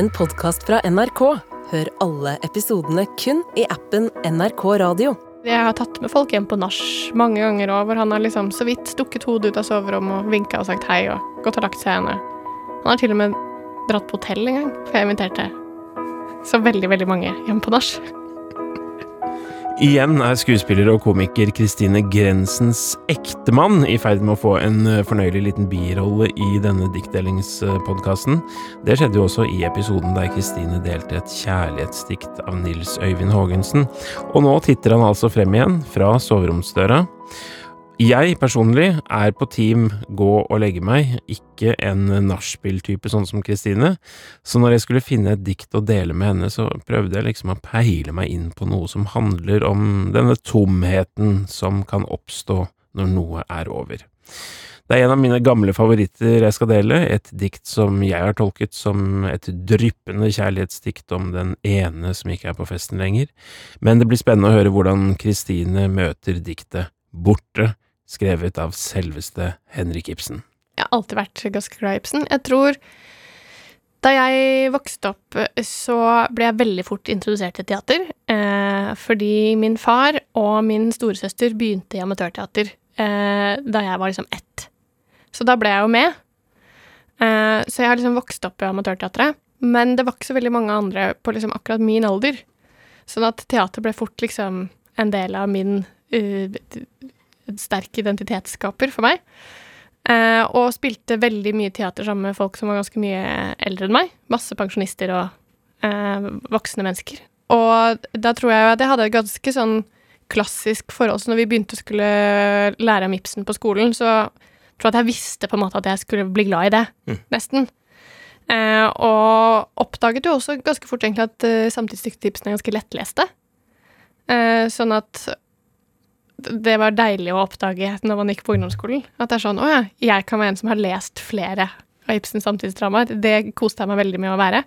en podkast fra NRK. Hør alle episodene kun i appen NRK Radio. Jeg har tatt med folk hjem på nach mange ganger òg, hvor han har liksom så vidt stukket hodet ut av soverommet og vinka og sagt hei og gått og lagt seg igjen. Han har til og med dratt på hotell en gang, for jeg inviterte så veldig, veldig mange hjem på nach. Igjen er skuespiller og komiker Kristine Grensens ektemann i ferd med å få en eh, fornøyelig liten birolle i denne diktdelingspodkasten. Det skjedde jo også i episoden der Kristine delte et kjærlighetsdikt av Nils Øyvind Haagensen. Og nå titter han altså frem igjen fra soveromsdøra. Jeg personlig er på team gå og legge meg, ikke en nachspiel-type sånn som Kristine, så når jeg skulle finne et dikt å dele med henne, så prøvde jeg liksom å peile meg inn på noe som handler om denne tomheten som kan oppstå når noe er over. Det er en av mine gamle favoritter jeg skal dele, et dikt som jeg har tolket som et dryppende kjærlighetsdikt om den ene som ikke er på festen lenger, men det blir spennende å høre hvordan Kristine møter diktet Borte skrevet av selveste Henrik Ibsen. Jeg har alltid vært ganske glad i Ibsen. Jeg tror da jeg vokste opp, så ble jeg veldig fort introdusert til teater. Eh, fordi min far og min storesøster begynte i amatørteater eh, da jeg var liksom ett. Så da ble jeg jo med. Eh, så jeg har liksom vokst opp i amatørteatret. Men det var ikke så veldig mange andre på liksom akkurat min alder. Sånn at teater ble fort liksom en del av min uh, sterk identitetsskaper for meg. Eh, og spilte veldig mye teater sammen med folk som var ganske mye eldre enn meg. Masse pensjonister og eh, voksne mennesker. Og da tror jeg at jeg hadde et ganske sånn klassisk forhold. Så når vi begynte å skulle lære om Ibsen på skolen, så tror jeg at jeg visste på en måte at jeg skulle bli glad i det, mm. nesten. Eh, og oppdaget jo også ganske fort egentlig at uh, samtidsdiktet Ibsen er ganske lettleste. Eh, sånn at det var deilig å oppdage når man gikk på ungdomsskolen. At det er sånn Å ja, jeg kan være en som har lest flere av Ibsens samtidsdramaer. Det koste jeg meg veldig med å være.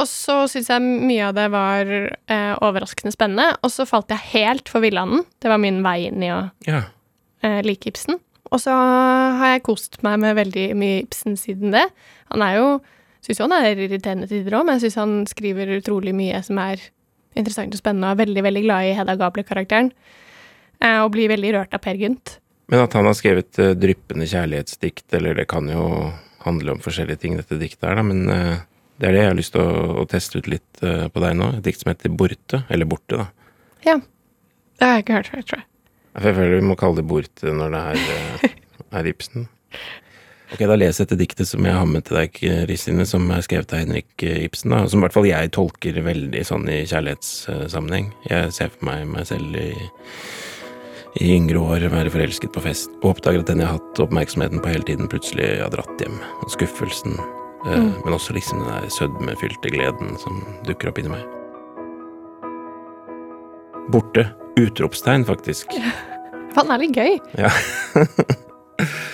Og så syns jeg mye av det var eh, overraskende spennende. Og så falt jeg helt for Villanden. Det var min vei inn i å ja. eh, like Ibsen. Og så har jeg kost meg med veldig mye Ibsen siden det. Han er jo Syns jo han er irriterende tider òg, men jeg syns han skriver utrolig mye som er interessant og spennende, og er veldig, veldig glad i Hedda Gabler-karakteren. Eh, og blir veldig rørt av Per Gynt. Men at han har skrevet uh, dryppende kjærlighetsdikt, eller det kan jo handle om forskjellige ting, dette diktet her, da, men uh, det er det jeg har lyst til å, å teste ut litt uh, på deg nå. Et dikt som heter Borte, eller Borte, da. Ja. Det har jeg ikke hørt før, tror jeg. Jeg føler vi må kalle det Borte når det er, er Ibsen. Ok, Da leser jeg dette diktet som jeg har med til deg, Kristine, som er skrevet av Henrik Ibsen. da, Som i hvert fall jeg tolker veldig sånn i kjærlighetssammenheng. Jeg ser for meg meg selv i i yngre år være forelsket på fest, og oppdager at den jeg har hatt oppmerksomheten på hele tiden, plutselig har dratt hjem. Og skuffelsen, eh, mm. men også liksom den der sødmefylte gleden som dukker opp inni meg. Borte. Utropstegn, faktisk. Faen, det er litt gøy. Ja.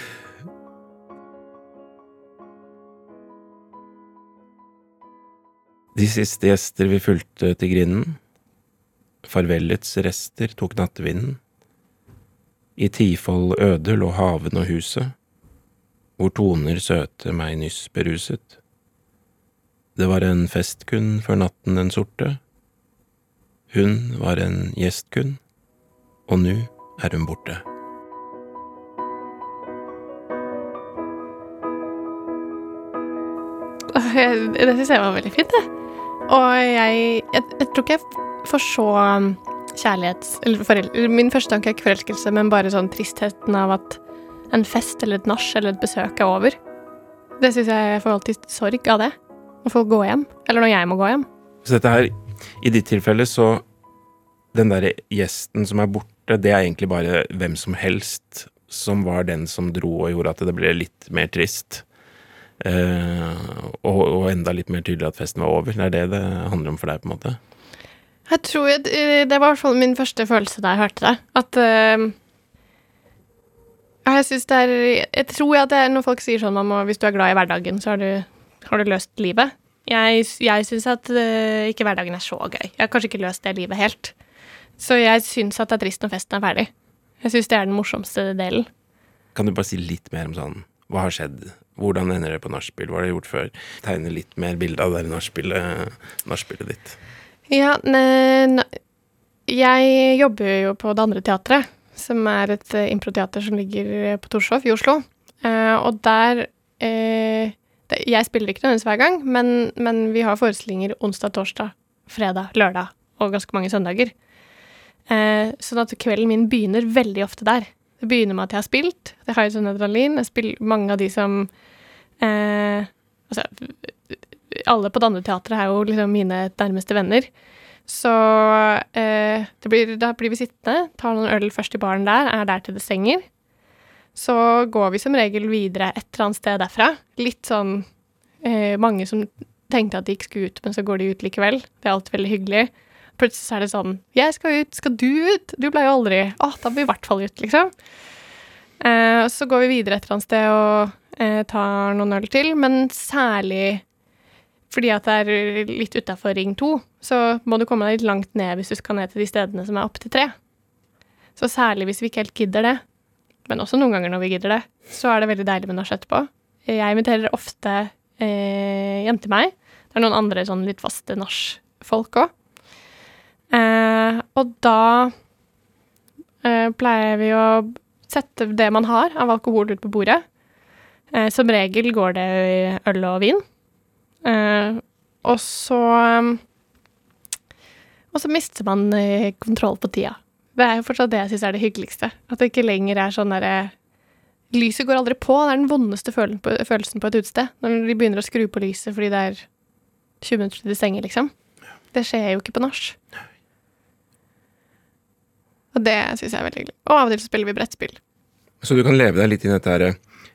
De siste gjester vi fulgte til grinden. Farvellets rester tok nattevinden. I tifold øde lå haven og huset, hvor toner søte meg nyss beruset. Det var en festkunn før natten den sorte. Hun var en gjestkunn, og nu er hun borte. Det syns jeg var veldig fint, det. Og jeg, jeg, jeg tror ikke jeg får så kjærlighets... Eller foreldre, min første tanke er ikke forelskelse, men bare sånn tristheten av at en fest eller et nach eller et besøk er over. Det syns jeg jeg får alltid sorg av det. Når folk går hjem. Eller når jeg må gå hjem. Så dette her, i ditt tilfelle, så Den derre gjesten som er borte, det er egentlig bare hvem som helst som var den som dro og gjorde at det ble litt mer trist. Uh, og, og, enda litt mer tydelig at festen var over. Det er det det handler om for deg, på en måte? Jeg tror jeg, eh, Det var i hvert fall min første følelse da jeg hørte det. At uh, Jeg syns det er Jeg tror at det er når folk sier sånn om hvis du er glad i hverdagen, så har du, har du løst livet. Jeg, jeg syns at uh, ikke hverdagen er så gøy. Jeg har kanskje ikke løst det livet helt. Så jeg syns at det er trist når festen er ferdig. Jeg syns det er den morsomste delen. Kan du bare si litt mer om sånn Hva har skjedd? Hvordan ender det på nachspiel? Hva har du gjort før? Tegne litt mer bilde av det nachspielet ditt. Ja, ne, jeg jobber jo på Det andre teatret, som er et uh, improteater som ligger på Torshov i Oslo. Eh, og der eh, Jeg spiller ikke nødvendigvis hver gang, men, men vi har forestillinger onsdag, torsdag, fredag, lørdag og ganske mange søndager. Eh, sånn at kvelden min begynner veldig ofte der. Det begynner med at jeg har spilt. Jeg har jo sånn adrenalin. Jeg spiller mange av de som eh, Altså, alle på Danneteatret teatret er jo liksom mine nærmeste venner. Så eh, blir, da blir vi sittende, tar noen øl først i baren der, er der til det stenger. Så går vi som regel videre et eller annet sted derfra. Litt sånn eh, mange som tenkte at de ikke skulle ut, men så går de ut likevel. Det er alltid veldig hyggelig. Plutselig er det sånn 'Jeg skal ut. Skal du ut?' Du ble jo aldri Å, da blir vi i hvert fall ut, liksom. Eh, så går vi videre et eller annet sted og eh, tar noen øl til, men særlig fordi at det er litt utafor Ring 2, så må du komme deg litt langt ned hvis du skal ned til de stedene som er opp til tre. Så særlig hvis vi ikke helt gidder det, men også noen ganger når vi gidder det, så er det veldig deilig med nach etterpå. Jeg inviterer ofte eh, hjem meg. Det er noen andre sånn litt faste nach-folk òg. Eh, og da eh, pleier vi å sette det man har av alkohol ut på bordet. Eh, som regel går det øl og vin. Eh, og så eh, Og så mister man eh, kontroll på tida. Det er jo fortsatt det jeg syns er det hyggeligste. At det ikke lenger er sånn derre Lyset går aldri på. Det er den vondeste følelsen på et utested. Når de begynner å skru på lyset fordi det er 20 minutter til de stenger, liksom. Det skjer jo ikke på nach. Og det syns jeg er veldig hyggelig. Og av og til så spiller vi brettspill. Så du kan leve deg litt inn i dette her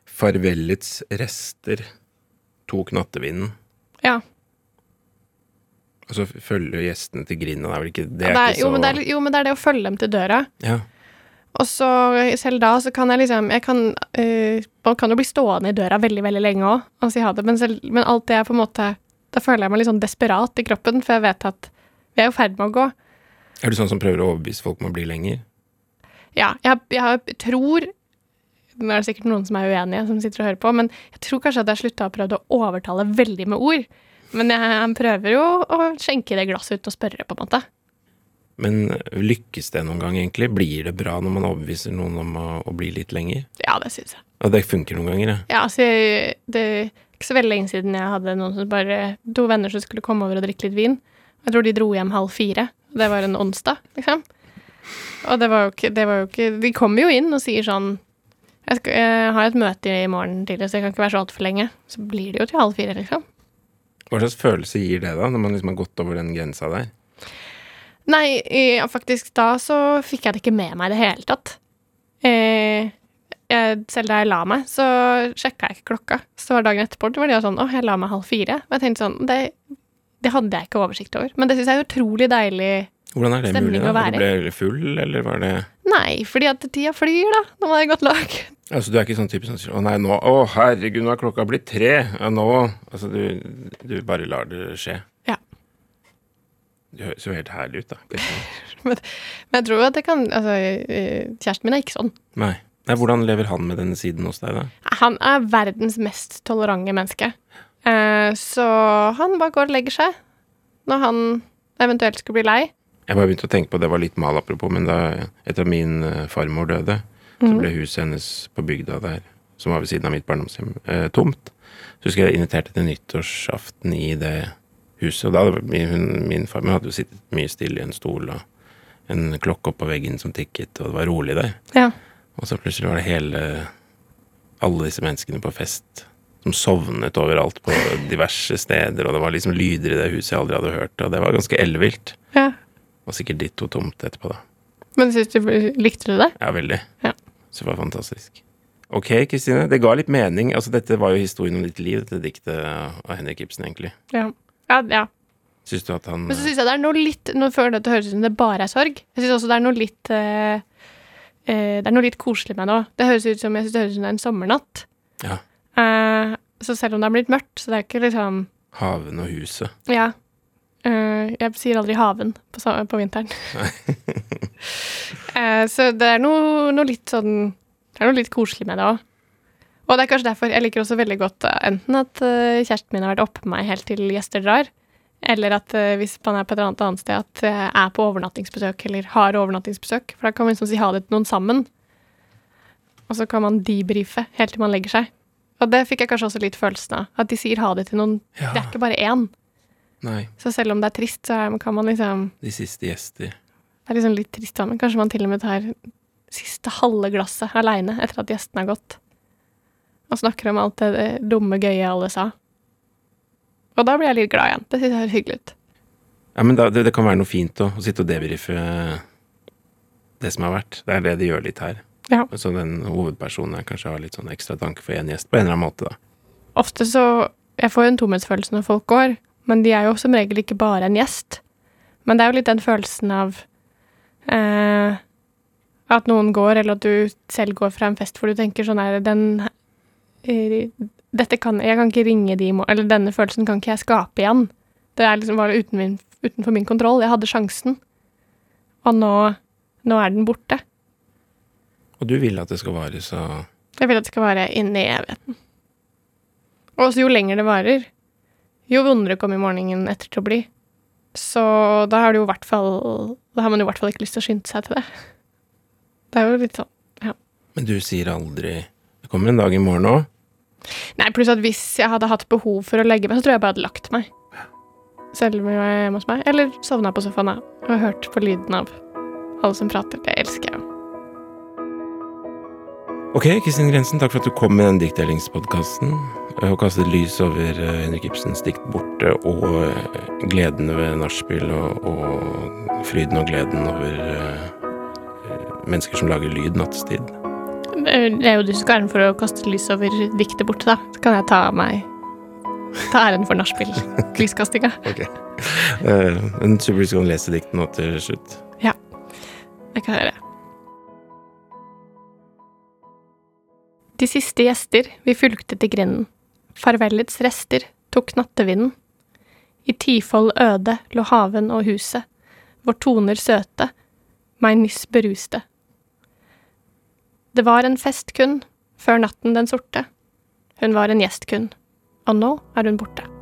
farvelets rester tok nattevinden? Ja. Og så følge gjestene til grinda, det er vel ikke det? Ja, det er, ikke så... jo, men det er, jo, men det er det å følge dem til døra. Ja. Og så selv da så kan jeg liksom jeg kan, uh, Man kan jo bli stående i døra veldig, veldig lenge òg og si ha det, men, selv, men alt det er på en måte Da føler jeg meg litt sånn desperat i kroppen, for jeg vet at vi er i ferd med å gå. Er du sånn som prøver å overbevise folk om å bli lenger? Ja, jeg, jeg tror Nå er det sikkert noen som er uenige, som sitter og hører på, men jeg tror kanskje at jeg slutta å prøve å overtale veldig med ord. Men jeg prøver jo å skjenke det glasset ut og spørre, på en måte. Men lykkes det noen gang, egentlig? Blir det bra når man overbeviser noen om å, å bli litt lenger? Ja, det syns jeg. Og det funker noen ganger, ja? Ja, altså, det er ikke så veldig lenge siden jeg hadde noen som bare To venner som skulle komme over og drikke litt vin. Jeg tror de dro hjem halv fire. Det var en onsdag, liksom. Og det var jo ikke, det var jo ikke De kommer jo inn og sier sånn jeg, skal, jeg har et møte i morgen tidlig, så jeg kan ikke være så altfor lenge. Så blir det jo til halv fire, liksom. Hva slags følelse gir det, da, når man liksom har gått over den grensa der? Nei, faktisk da så fikk jeg det ikke med meg i det hele tatt. Eh, jeg, selv da jeg la meg, så sjekka jeg ikke klokka. Så var dagen etterpå det var det sånn Å, jeg la meg halv fire. Og jeg tenkte sånn Det, det hadde jeg ikke oversikt over. Men det syns jeg er utrolig deilig Hvordan er det mulig? da? Var. Du ble full, eller var det Nei, fordi at tida flyr, da, når man er i godt lag. Altså, du er ikke sånn type som sier 'Å nei, nå Å, herregud, nå er klokka blitt tre'. Ja, nå Altså, du, du bare lar det skje. Ja. Det høres jo helt herlig ut, da. Men jeg tror at det kan Altså, kjæresten min er ikke sånn. Nei. nei. Hvordan lever han med denne siden hos deg, da? Han er verdens mest tolerante menneske. Eh, så han bare går og legger seg når han eventuelt skulle bli lei. Jeg bare begynte å tenke på, det var litt mal apropos, men da etter at min eh, farmor døde, så ble huset hennes på bygda der, som var ved siden av mitt barndomshjem, eh, tomt. Så husker jeg inviterte til nyttårsaften i det huset, og da hadde min, hun, min farmor hadde jo sittet mye stille i en stol, og en klokke oppå veggen som tikket, og det var rolig der. Ja. Og så plutselig var det hele Alle disse menneskene på fest som sovnet overalt på diverse steder, og det var liksom lyder i det huset jeg aldri hadde hørt, og det var ganske ellevilt. ja. Og sikkert ditto tomt etterpå, da. Men synes du, likte du det? Ja, veldig. Ja. Så det var fantastisk. Ok, Kristine. Det ga litt mening. Altså, dette var jo historien om ditt liv, dette diktet av Henrik Ibsen, egentlig. Ja. Ja, ja. Syns du at han Men så syns jeg det er noe litt Nå føler jeg at det høres ut som det bare er sorg. Jeg syns også det er noe litt eh, eh, Det er noe litt koselig med det òg. Det høres ut som jeg synes det høres ut som det er en sommernatt. Ja. Eh, så selv om det er blitt mørkt, så det er ikke liksom Haven og huset. Ja. Eh, jeg sier aldri haven på, på vinteren. Eh, så det er noe, noe litt sånn Det er noe litt koselig med det òg. Og det er kanskje derfor jeg liker også veldig godt uh, enten at kjæresten min har vært oppe med meg helt til gjester drar, eller at hvis man er på et annet, annet sted, at jeg er på overnattingsbesøk eller har overnattingsbesøk. For da kan man liksom si ha det til noen sammen. Og så kan man debrife helt til man legger seg. Og det fikk jeg kanskje også litt følelsen av. At de sier ha det til noen. Ja. Det er ikke bare én. Nei, Så selv om det er trist, så kan man liksom de siste gjester. Det er liksom litt trist sammen. Kanskje man til og med tar siste halve glasset aleine etter at gjestene har gått. Og snakker om alt det det dumme, gøye alle sa. Og da blir jeg litt glad igjen. Det syns jeg høres hyggelig ut. Ja, men da, det, det kan være noe fint å, å sitte og debrife det som har vært. Det er det de gjør litt her. Ja. Så den hovedpersonen her kanskje har litt sånn ekstra tanke for én gjest på en eller annen måte, da. Ofte så Jeg får jo en tomhetsfølelse når folk går, men de er jo som regel ikke bare en gjest. Men det er jo litt den følelsen av eh, at noen går, eller at du selv går fra en fest hvor du tenker sånn her Den Dette kan Jeg kan ikke ringe de Eller denne følelsen kan ikke jeg skape igjen. Det er liksom bare uten min, utenfor min kontroll. Jeg hadde sjansen, og nå, nå er den borte. Og du vil at det skal vare så Jeg vil at det skal vare inn i evigheten. Og jo lenger det varer, jo vondere kommer morgenen etter til å bli. Så da har du jo fall Da har man jo i hvert fall ikke lyst til å skynde seg til det. Det er jo litt sånn Men du sier aldri Det kommer en dag i morgen òg. Nei, pluss at hvis jeg hadde hatt behov for å legge meg, så tror jeg bare hadde lagt meg. Selv om jeg var hjemme hos meg. Eller sovna på sofaen da, og hørt på lyden av alle som prater. Det elsker jeg jo. Ok, Kristin Grensen, takk for at du kom med den diktdelingspodkasten og kastet lys over eh, Henrik Ibsens dikt 'Borte' og gleden gledene ved nachspiel og, og fryden og gleden over eh, eh, mennesker som lager lyd nattestid. Det er jo du som skal æren for å kaste lys over diktet borte, da. Så kan jeg ta meg Ta æren for nachspiel-lyskastinga. Ok. Uh, en super skal lese diktet nå til slutt. Ja. Det kan jeg gjøre. De siste gjester vi fulgte til grinden. Farvellets rester tok nattevinden. I tifold øde lå haven og huset, hvor toner søte meg nyss beruste. Det var en fest kun, før natten den sorte. Hun var en gjest kun, og nå er hun borte.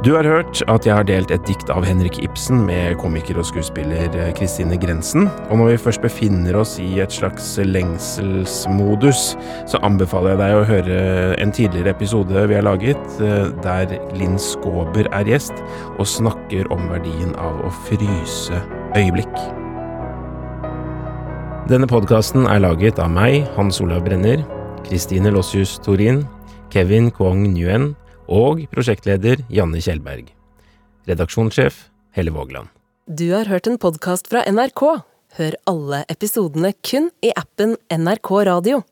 Du har hørt at jeg har delt et dikt av Henrik Ibsen med komiker og skuespiller eh, Kristine Grensen. Og når vi først befinner oss i et slags lengselsmodus, så anbefaler jeg deg å høre en tidligere episode vi har laget, eh, der Linn Skåber er gjest og snakker om verdien av å fryse øyeblikk. Denne podkasten er laget av meg, Hans Olav Brenner, Kristine Lossius Torin, Kevin Kwong Nguyen og prosjektleder Janne Kjellberg. Redaksjonssjef Helle Vågland. Du har hørt en podkast fra NRK. Hør alle episodene kun i appen NRK Radio.